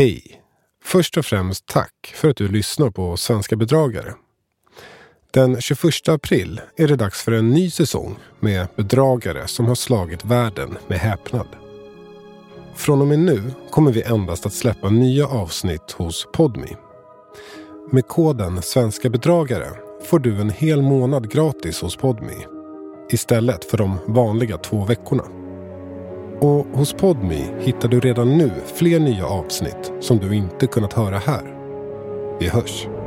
Hej! Först och främst tack för att du lyssnar på Svenska bedragare. Den 21 april är det dags för en ny säsong med bedragare som har slagit världen med häpnad. Från och med nu kommer vi endast att släppa nya avsnitt hos Podmi. Med koden Svenska bedragare får du en hel månad gratis hos Podmi istället för de vanliga två veckorna. Och hos Podmi hittar du redan nu fler nya avsnitt som du inte kunnat höra här. Vi hörs!